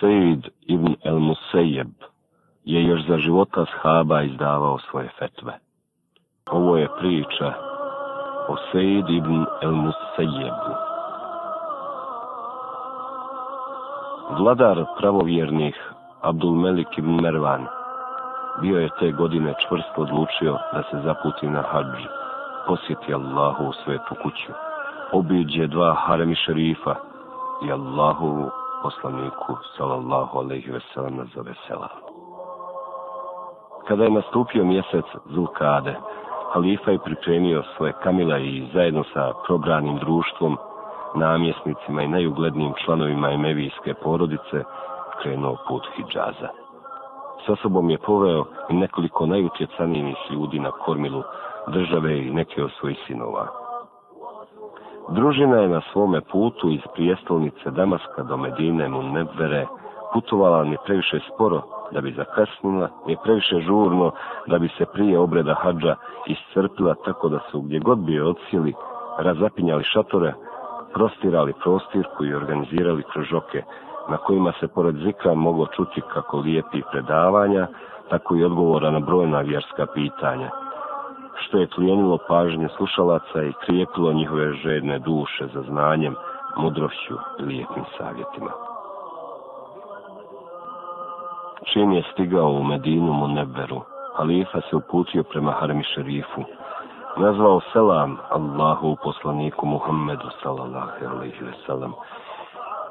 Said ibn el-Musejeb je još za života shaba izdavao svoje fetve. Ovo je priča o Said ibn el-Musejebu. Vladar pravovjernih Abdul Melik ibn Mervan bio je te godine čvrsto odlučio da se zaputi na hađu, posjeti Allahu u svetu kuću, obiđe dva harami šerifa i Allahu poslaniku sallallahu alejhi ve sellem nazove selam. Kada je nastupio mjesec Zulkade, halifa je pripremio svoje kamila i zajedno sa probranim društvom, namjesnicima i najuglednijim članovima emevijske porodice krenuo put Hidžaza. Sa sobom je poveo i nekoliko najutjecanijih ljudi na kormilu države i neke od svojih sinova, Družina je na svome putu iz prijestolnice Damaska do Medine Munnebere putovala ni previše sporo da bi zakasnila, ni previše žurno da bi se prije obreda hađa iscrpila tako da su gdje god bi odsili, razapinjali šatore, prostirali prostirku i organizirali kružoke na kojima se pored zikra moglo čuti kako lijepi predavanja, tako i odgovora na brojna vjerska pitanja što je tlijenilo pažnje slušalaca i krijepilo njihove žedne duše za znanjem, mudrošću i lijepim savjetima. Čim je stigao u Medinu mu neberu, Halifa se uputio prema Harmi Šerifu. Nazvao selam Allahu poslaniku Muhammedu sallallahu alaihi ve sellem,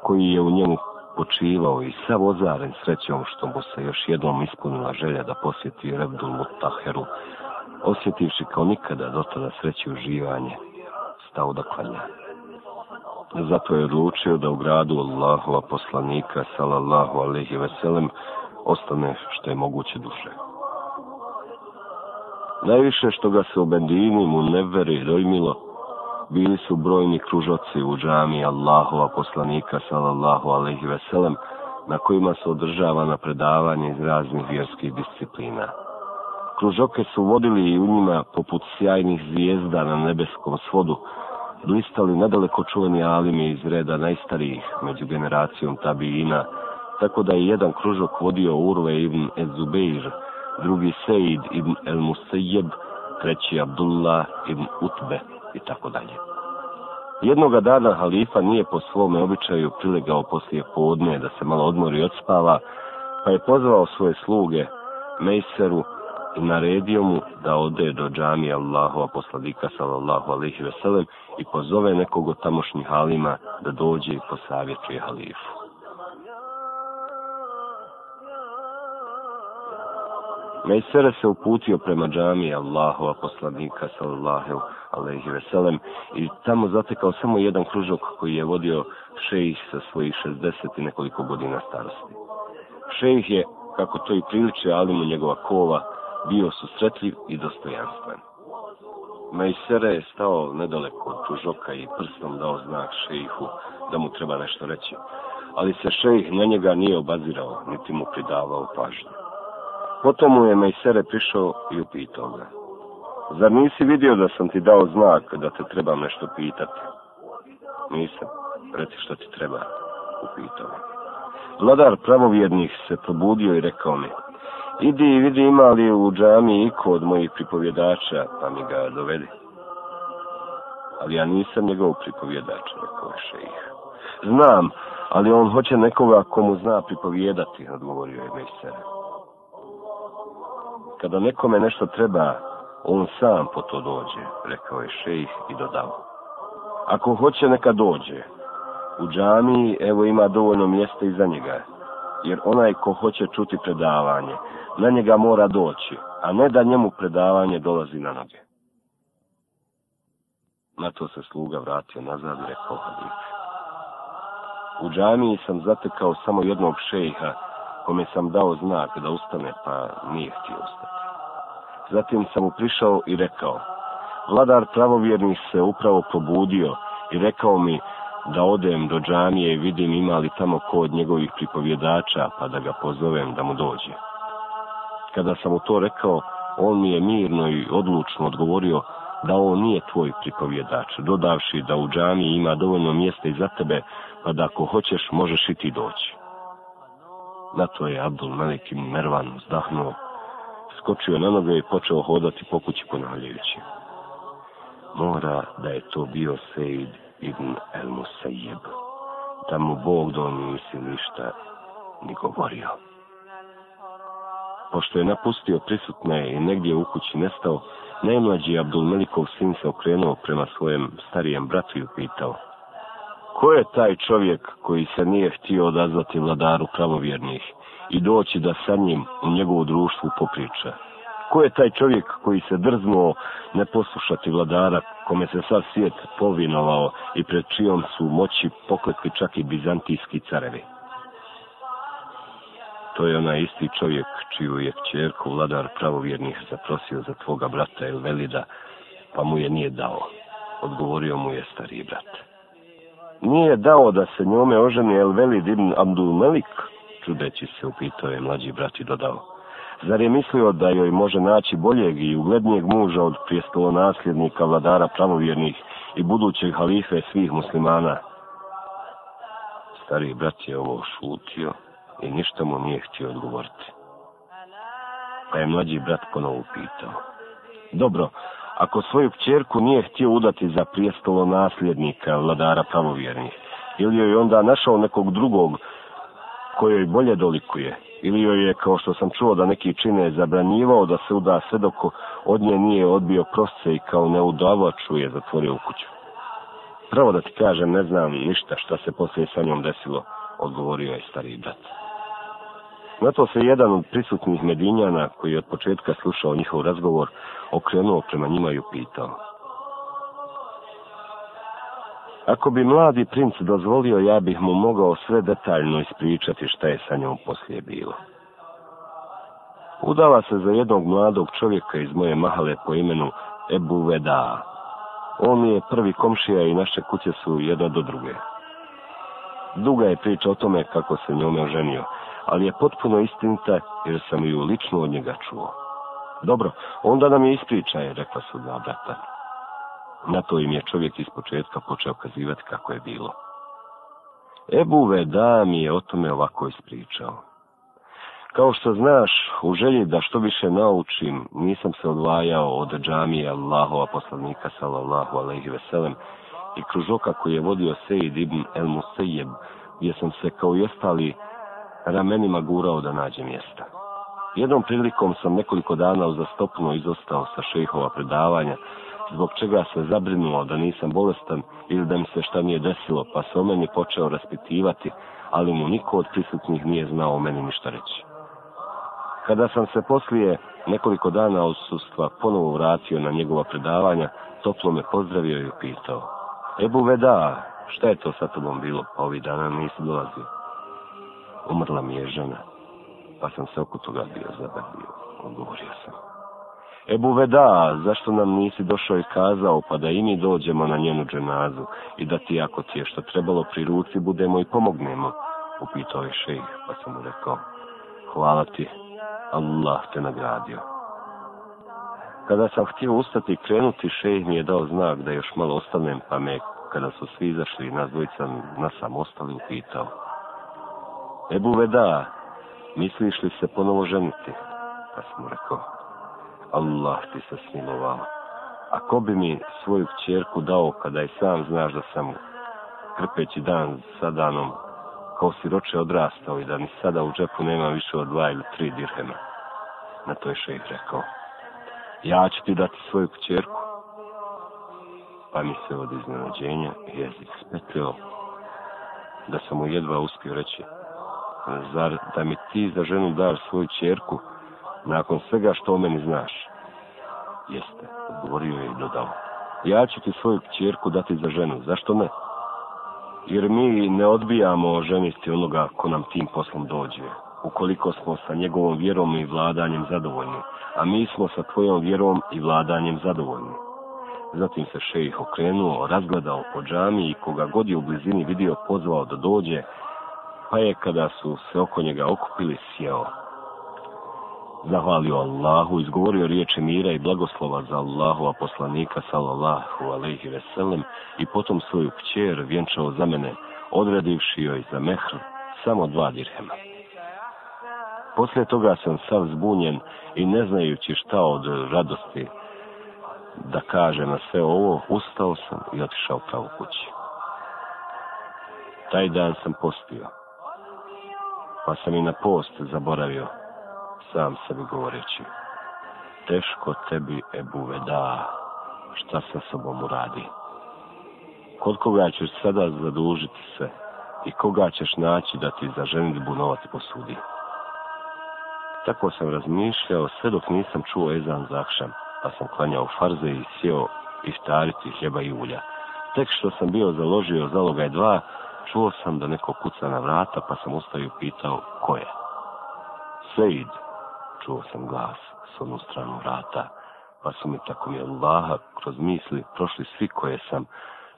koji je u njemu počivao i sav ozaren srećom što mu se još jednom ispunila želja da posjeti Rebdul Mutaheru, osjetivši kao nikada dotada sreće uživanje, stao da klanja. Zato je odlučio da u gradu Allahova poslanika, salallahu alihi veselem, ostane što je moguće duše. Najviše što ga se u Bendini mu neveri dojmilo, bili su brojni kružoci u džami Allahova poslanika, salallahu alihi veselem, na kojima su održavana predavanje iz raznih vjerskih disciplina – kružoke su vodili i u njima, poput sjajnih zvijezda na nebeskom svodu, blistali nedaleko čuveni alimi iz reda najstarijih među generacijom tabijina, tako da je jedan kružok vodio Urve ibn Ezubeir, drugi Seid ibn El Musejeb, treći Abdullah ibn Utbe i tako dalje. Jednoga dana halifa nije po svome običaju prilegao poslije podne da se malo odmori i odspava, pa je pozvao svoje sluge, Mejseru, i naredio mu da ode do džamije Allahova posladika sallallahu alaihi veselem i pozove nekog od tamošnjih halima da dođe i posavjetuje halifu. Mejsere se uputio prema džamije Allahova posladika sallallahu alaihi veselem i tamo zatekao samo jedan kružok koji je vodio šejih sa svojih 60 i nekoliko godina starosti. Šejih je, kako to i priliče Alimu njegova kova, bio susretljiv i dostojanstven. Majsere je stao nedaleko od čužoka i prstom dao znak šeihu da mu treba nešto reći, ali se šeih na njega nije obazirao, niti mu pridavao pažnju. Potom mu je Majsere prišao i upitao ga. Zar nisi vidio da sam ti dao znak da te trebam nešto pitati? Nisam, reci što ti treba, upitao. Vladar pravovjednih se probudio i rekao mi, idi i vidi ima li u džami iko od mojih pripovjedača, pa mi ga dovedi. Ali ja nisam njegov pripovjedač, rekao je šejih. Znam, ali on hoće nekoga komu zna pripovjedati, odgovorio je mister. Kada nekome nešto treba, on sam po to dođe, rekao je šejih i dodao. Ako hoće, neka dođe. U džami, evo ima dovoljno mjesta iza njega, jer onaj ko hoće čuti predavanje, na njega mora doći, a ne da njemu predavanje dolazi na noge. Na to se sluga vratio nazad i rekao hadis. U džamiji sam zatekao samo jednog šejha, kome sam dao znak da ustane, pa nije htio ustati. Zatim sam mu prišao i rekao, vladar pravovjernih se upravo probudio i rekao mi, da odem do džamije i vidim ima li tamo ko od njegovih pripovjedača, pa da ga pozovem da mu dođe. Kada sam mu to rekao, on mi je mirno i odlučno odgovorio da on nije tvoj pripovjedač, dodavši da u džamiji ima dovoljno mjesta i za tebe, pa da ako hoćeš, možeš i ti doći. Na to je Abdul Malik i Mervan uzdahnuo, skočio na noge i počeo hodati po kući ponavljajući. Mora da je to bio Sejid Ibn El Musayyib, da mu Bog doni si ništa ni govorio. Pošto je napustio prisutne i negdje u kući nestao, najmlađi Abdul Melikov sin se okrenuo prema svojem starijem bratu i upitao Ko je taj čovjek koji se nije htio odazvati vladaru pravovjernih i doći da sa njim u njegovu društvu popriča? ko je taj čovjek koji se drznuo ne poslušati vladara kome se sav svijet povinovao i pred čijom su moći pokletli čak i bizantijski carevi. To je onaj isti čovjek čiju je čerku vladar pravovjernih zaprosio za tvoga brata Elvelida, pa mu je nije dao. Odgovorio mu je stari brat. Nije dao da se njome oženi Elvelid ibn Abdul Malik, čudeći se upitao je mlađi brat i dodao. Zar je mislio da joj može naći boljeg i uglednijeg muža od prijestolonasljednika vladara pravovjernih i budućeg halife svih muslimana? Stari brat je ovo šutio i ništa mu nije htio odgovoriti. Pa je mlađi brat ponovo pitao. Dobro, ako svoju pćerku nije htio udati za prijestolo nasljednika vladara pravovjernih, ili joj onda našao nekog drugog kojoj bolje dolikuje, ili joj je, kao što sam čuo da neki čine, zabranjivao da se uda sve dok od nje nije odbio prosce i kao neudavaču je zatvorio u kuću. Pravo da ti kažem, ne znam ništa šta se poslije sa njom desilo, odgovorio je stari brat. Na to se jedan od prisutnih medinjana, koji je od početka slušao njihov razgovor, okrenuo prema njima i upitao. Ako bi mladi princ dozvolio, ja bih mu mogao sve detaljno ispričati šta je sa njom poslije bilo. Udala se za jednog mladog čovjeka iz moje mahale po imenu Ebu Veda. On je prvi komšija i naše kuće su jedna do druge. Duga je priča o tome kako se njome oženio, ali je potpuno istinita jer sam ju lično od njega čuo. Dobro, onda nam je ispričaj, rekla su dva brata. Na to im je čovjek iz početka počeo kazivati kako je bilo. Ebu Veda mi je o tome ovako ispričao. Kao što znaš, u želji da što više naučim, nisam se odvajao od džamije Allahova poslanika sallallahu alaihi veselem i kružoka koji je vodio Sejid ibn el Musejeb, gdje sam se kao i ostali ramenima gurao da nađe mjesta. Jednom prilikom sam nekoliko dana uzastopno izostao sa šehova predavanja, zbog čega se zabrinuo da nisam bolestan ili da mi se šta nije desilo, pa se o meni počeo raspitivati, ali mu niko od prisutnih nije znao o meni ništa reći. Kada sam se poslije nekoliko dana odsustva ponovo vratio na njegova predavanja, toplo me pozdravio i upitao. Ebu veda, šta je to sa tobom bilo, pa ovih dana nisi dolazio. Umrla mi je žena, pa sam se oko toga bio zabavio, odgovorio sam. Ebu Veda, zašto nam nisi došao i kazao, pa da i mi dođemo na njenu dženazu i da ti ako ti je što trebalo pri ruci budemo i pomognemo? Upitao je šejh, pa sam mu rekao, hvala ti, Allah te nagradio. Kada sam htio ustati i krenuti, šejh mi je dao znak da još malo ostanem, pa me, kada su svi izašli, nas dvojica nas sam ostali upitao. Ebu Veda, misliš li se ponovo ženiti? Pa sam mu rekao, Allah ti se smilovala. A ko bi mi svoju kćerku dao kada je sam znaš da sam krpeći dan sa danom kao siroče odrastao i da ni sada u džepu nema više od dva ili tri dirhema. Na to je šejh rekao. Ja ću ti dati svoju kćerku. Pa mi se od iznenađenja jezik spetio da sam mu jedva uspio reći zar da mi ti za ženu dar svoju čerku nakon svega što o meni znaš. Jeste, odgovorio je i dodao. Ja ću ti svoju kćerku dati za ženu, zašto ne? Jer mi ne odbijamo ženisti onoga ko nam tim poslom dođe, ukoliko smo sa njegovom vjerom i vladanjem zadovoljni, a mi smo sa tvojom vjerom i vladanjem zadovoljni. Zatim se šejih okrenuo, razgledao po džami i koga god je u blizini vidio pozvao da dođe, pa je kada su se oko njega okupili sjeo zahvalio Allahu, izgovorio riječi mira i blagoslova za Allahu, a poslanika sallallahu alaihi veselem i potom svoju kćer vjenčao za mene, odredivši joj za mehr samo dva dirhema. Poslije toga sam sav zbunjen i ne znajući šta od radosti da kaže na sve ovo, ustao sam i otišao pravo kući. Taj dan sam postio, pa sam i na post zaboravio, sam sebi govoreći. Teško tebi, Ebu Veda, šta sa sobom uradi? Kod koga ćeš sada zadužiti se i koga ćeš naći da ti za ženitbu novac posudi? Tako sam razmišljao sve dok nisam čuo Ezan Zakšan, pa sam klanjao farze i sjeo i stariti hljeba i ulja. Tek što sam bio založio zaloga je dva, čuo sam da neko kuca na vrata, pa sam ustavio pitao ko je. Sejid, čuo sam glas s onu stranu vrata, pa su mi tako mi Allaha kroz misli prošli svi koje sam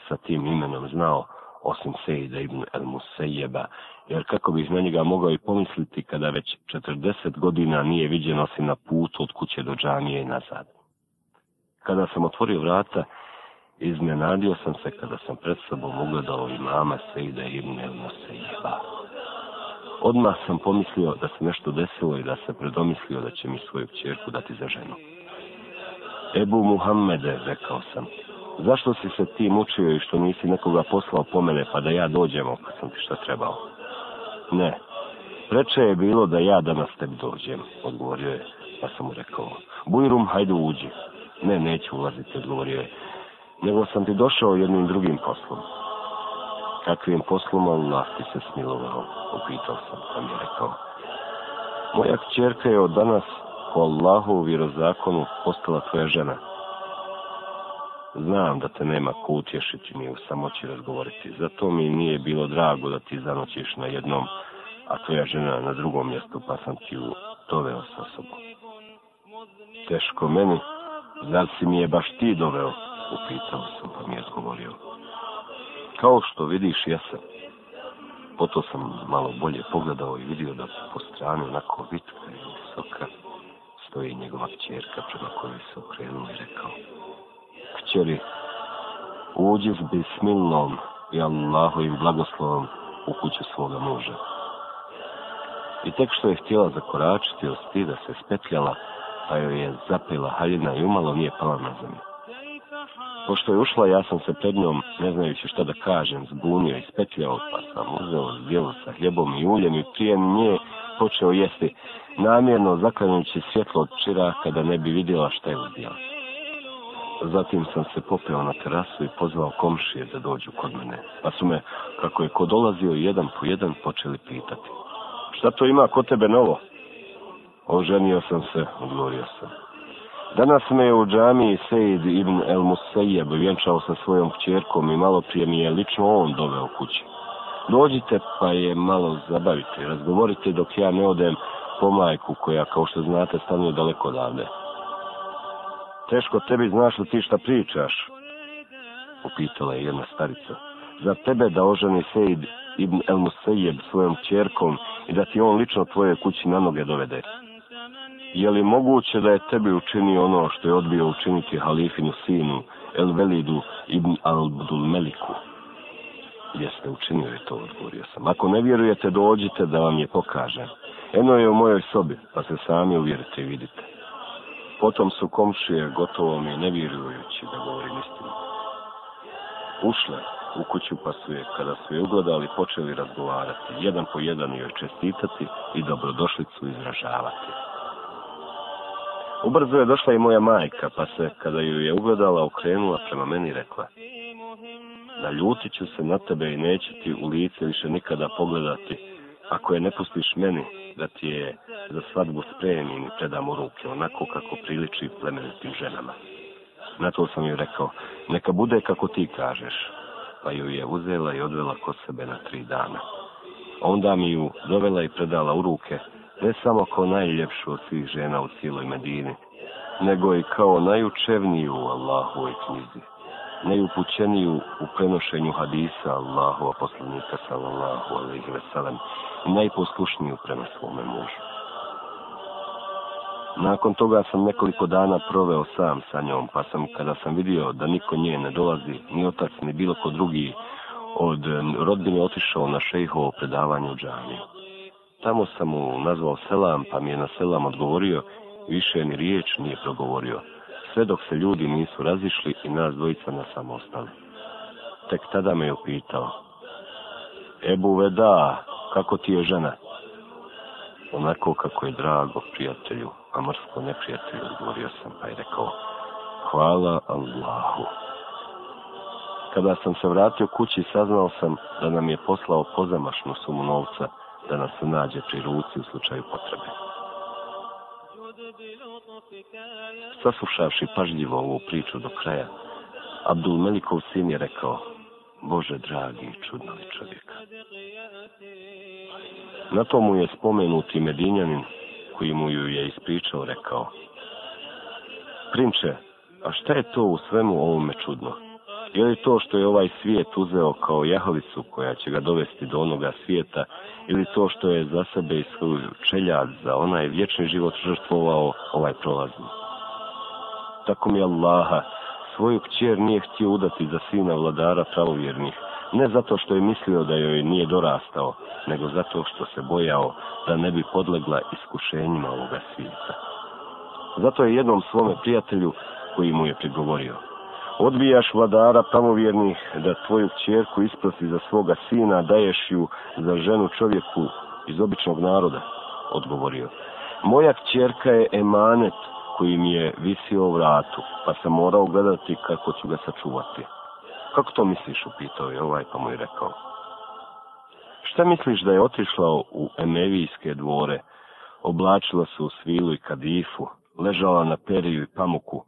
sa tim imenom znao, osim Sejda ibn El Musejeba, jer kako bih na njega mogao i pomisliti kada već 40 godina nije viđen osim na putu od kuće do džanije i nazad. Kada sam otvorio vrata, iznenadio sam se kada sam pred sobom ugledao imama Sejda ibn El Musejeba. Musejeba odmah sam pomislio da se nešto desilo i da se predomislio da će mi svoju čerku dati za ženu. Ebu Muhammede, rekao sam, zašto si se ti mučio i što nisi nekoga poslao po mene pa da ja dođem ako sam ti šta trebao? Ne, preče je bilo da ja danas tebi dođem, odgovorio je, pa sam mu rekao, Bujrum, hajde uđi. Ne, neću ulaziti, odgovorio je, nego sam ti došao jednim drugim poslom. Kakvim poslom Allah ti se smilovao? Upitao sam, sam je rekao. Moja kćerka je od danas po Allahu u vjerozakonu postala tvoja žena. Znam da te nema ko utješiti ni u samoći razgovoriti. Zato mi nije bilo drago da ti zanoćiš na jednom, a tvoja žena na drugom mjestu, pa sam ti u doveo sa sobom. Teško meni, zar si mi je baš ti doveo? Upitao sam, pa mi je odgovorio kao što vidiš, ja se Oto sam malo bolje pogledao i vidio da po strani onako vitka i visoka stoji njegova kćerka prema kojoj se okrenuo i rekao Kćeri, uđi s bismilnom i Allahovim blagoslovom u kuću svoga muža. I tek što je htjela zakoračiti od stida se spetljala, pa joj je zapila haljina i umalo nije pala na zemlju. Pošto je ušla, ja sam se pred njom, ne znajući šta da kažem, zbunio i spetljao, pa sam uzeo zbjelo sa hljebom i uljem i prije nje počeo jesti, namjerno zaklanjući svjetlo od čiraka da ne bi vidjela šta je uzdjela. Zatim sam se popeo na terasu i pozvao komšije da dođu kod mene, pa su me, kako je ko dolazio, jedan po jedan počeli pitati. Šta to ima kod tebe novo? Oženio sam se, odgovorio sam. Danas me je u džamiji Sejid ibn El Musejeb vjenčao sa svojom kćerkom i malo prije mi je lično on doveo kući. Dođite pa je malo zabavite, razgovorite dok ja ne odem po majku koja, kao što znate, stanuje daleko odavde. Teško tebi znaš li ti šta pričaš? Upitala je jedna starica. Za tebe da oženi Sejid ibn El Musejeb svojom kćerkom i da ti on lično tvoje kući na noge dovede je li moguće da je tebi učinio ono što je odbio učiniti halifinu sinu El Velidu ibn Abdul Meliku? Jeste učinio je to, odgovorio sam. Ako ne vjerujete, dođite da vam je pokažem. Eno je u mojoj sobi, pa se sami uvjerite i vidite. Potom su komšije gotovo mi nevjerujući da govorim istinu. Ušle u kuću pa su je, kada su je ugledali, počeli razgovarati, jedan po jedan joj čestitati i dobrodošlicu izražavati. Ubrzo je došla i moja majka, pa se, kada ju je ugledala, okrenula prema meni i rekla, naljutit ću se na tebe i neću ti u lice više nikada pogledati, ako je ne pustiš meni, da ti je za svadbu spremim i predam u ruke, onako kako priliči plemenitim ženama. Na to sam ju rekao, neka bude kako ti kažeš, pa ju je uzela i odvela kod sebe na tri dana. Onda mi ju dovela i predala u ruke, ne samo kao najljepšu od svih žena u cijeloj Medini, nego i kao najučevniju u Allahovoj knjizi, najupućeniju u prenošenju hadisa Allahova poslanika sallallahu alaihi ve sellem i najposlušniju prema svome mužu. Nakon toga sam nekoliko dana proveo sam sa njom, pa sam kada sam vidio da niko nje ne dolazi, ni otac, ni bilo ko drugi, od rodbine otišao na šejhovo predavanje u džaniju. Tamo sam mu nazvao Selam, pa mi je na Selam odgovorio, više ni riječ nije progovorio. Sve dok se ljudi nisu razišli i nas dvojica na sam ostali. Tek tada me je upitao. Ebu Veda, kako ti je žena? Onako kako je drago prijatelju, a mrsko neprijatelju, odgovorio sam pa je rekao. Hvala Allahu. Kada sam se vratio kući, saznao sam da nam je poslao pozamašnu sumu novca, da nas nađe pri ruci u slučaju potrebe. Saslušavši pažljivo ovu priču do kraja, Abdul Melikov sin je rekao, Bože dragi, čudno li čovjek. Na to mu je spomenuti Medinjanin, koji mu ju je ispričao, rekao, Prinče, a šta je to u svemu ovome čudno? I li to što je ovaj svijet uzeo kao jahalicu koja će ga dovesti do onoga svijeta, ili to što je za sebe i svoju čeljad za onaj vječni život žrtvovao ovaj prolazni. Tako mi Allaha, svoju kćer nije htio udati za sina vladara pravovjernih, ne zato što je mislio da joj nije dorastao, nego zato što se bojao da ne bi podlegla iskušenjima ovoga svijeta. Zato je jednom svome prijatelju koji mu je prigovorio – odbijaš vladara pravovjernih da tvoju čerku isprosi za svoga sina, daješ ju za ženu čovjeku iz običnog naroda, odgovorio. Moja čerka je emanet koji mi je visio u vratu, pa sam morao gledati kako ću ga sačuvati. Kako to misliš, upitao je ovaj, pa mu je rekao. Šta misliš da je otišla u Emevijske dvore, oblačila se u svilu i kadifu, ležala na periju i pamuku,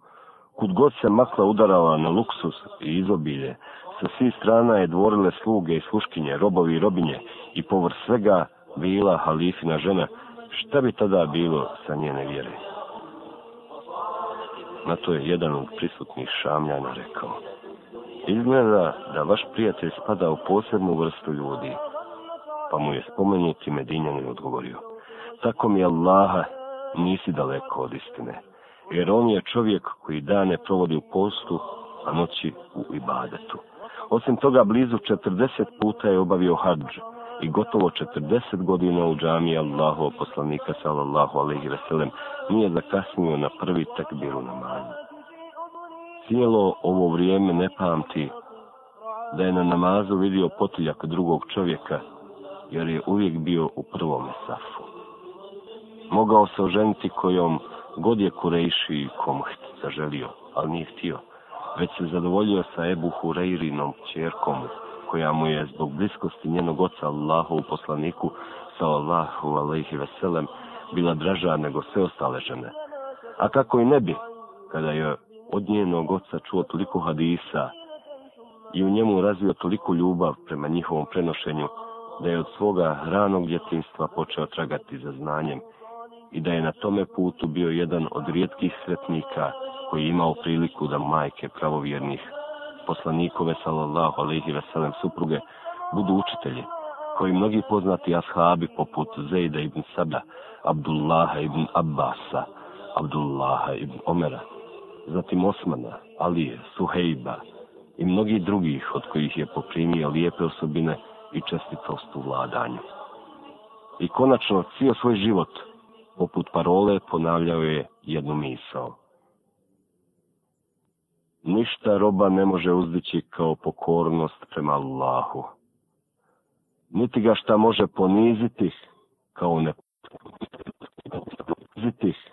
Kud god se masla udarala na luksus i izobilje, sa svih strana je dvorile sluge i sluškinje, robovi i robinje i povr svega bila halifina žena, šta bi tada bilo sa njene vjere? Na to je jedan od prisutnih šamljana rekao. Izgleda da vaš prijatelj spada u posebnu vrstu ljudi. Pa mu je spomenuti Medinjan odgovorio. Tako mi Allaha, nisi daleko od istine jer on je čovjek koji dane provodi u postu, a noći u ibadetu. Osim toga, blizu 40 puta je obavio hađ i gotovo 40 godina u džami Allahov poslanika sallallahu alaihi ve sellem nije zakasnio na prvi takbir u namazu. Cijelo ovo vrijeme ne pamti da je na namazu vidio potiljak drugog čovjeka, jer je uvijek bio u prvom safu. Mogao se oženiti kojom god je Kurejši kom zaželio, ali nije htio, već se zadovoljio sa Ebu Hureirinom čerkom, koja mu je zbog bliskosti njenog oca Allahu poslaniku sa Allahu alaihi veselem bila draža nego sve ostale žene. A kako i ne bi, kada je od njenog oca čuo toliko hadisa i u njemu razvio toliko ljubav prema njihovom prenošenju, da je od svoga ranog djetinstva počeo tragati za znanjem i da je na tome putu bio jedan od rijetkih sretnika koji je imao priliku da majke pravovjernih poslanikove sallallahu alaihi ve sellem supruge budu učitelji koji mnogi poznati ashabi poput Zejda ibn Sada, Abdullaha ibn Abbasa, Abdullaha ibn Omera, zatim Osmana, Alije, Suhejba i mnogi drugih od kojih je poprimio lijepe osobine i čestitost u vladanju. I konačno, cijel svoj život poput parole ponavljao je jednu misao. Ništa roba ne može uzdići kao pokornost prema Allahu. Niti ga šta može poniziti kao ne poniziti.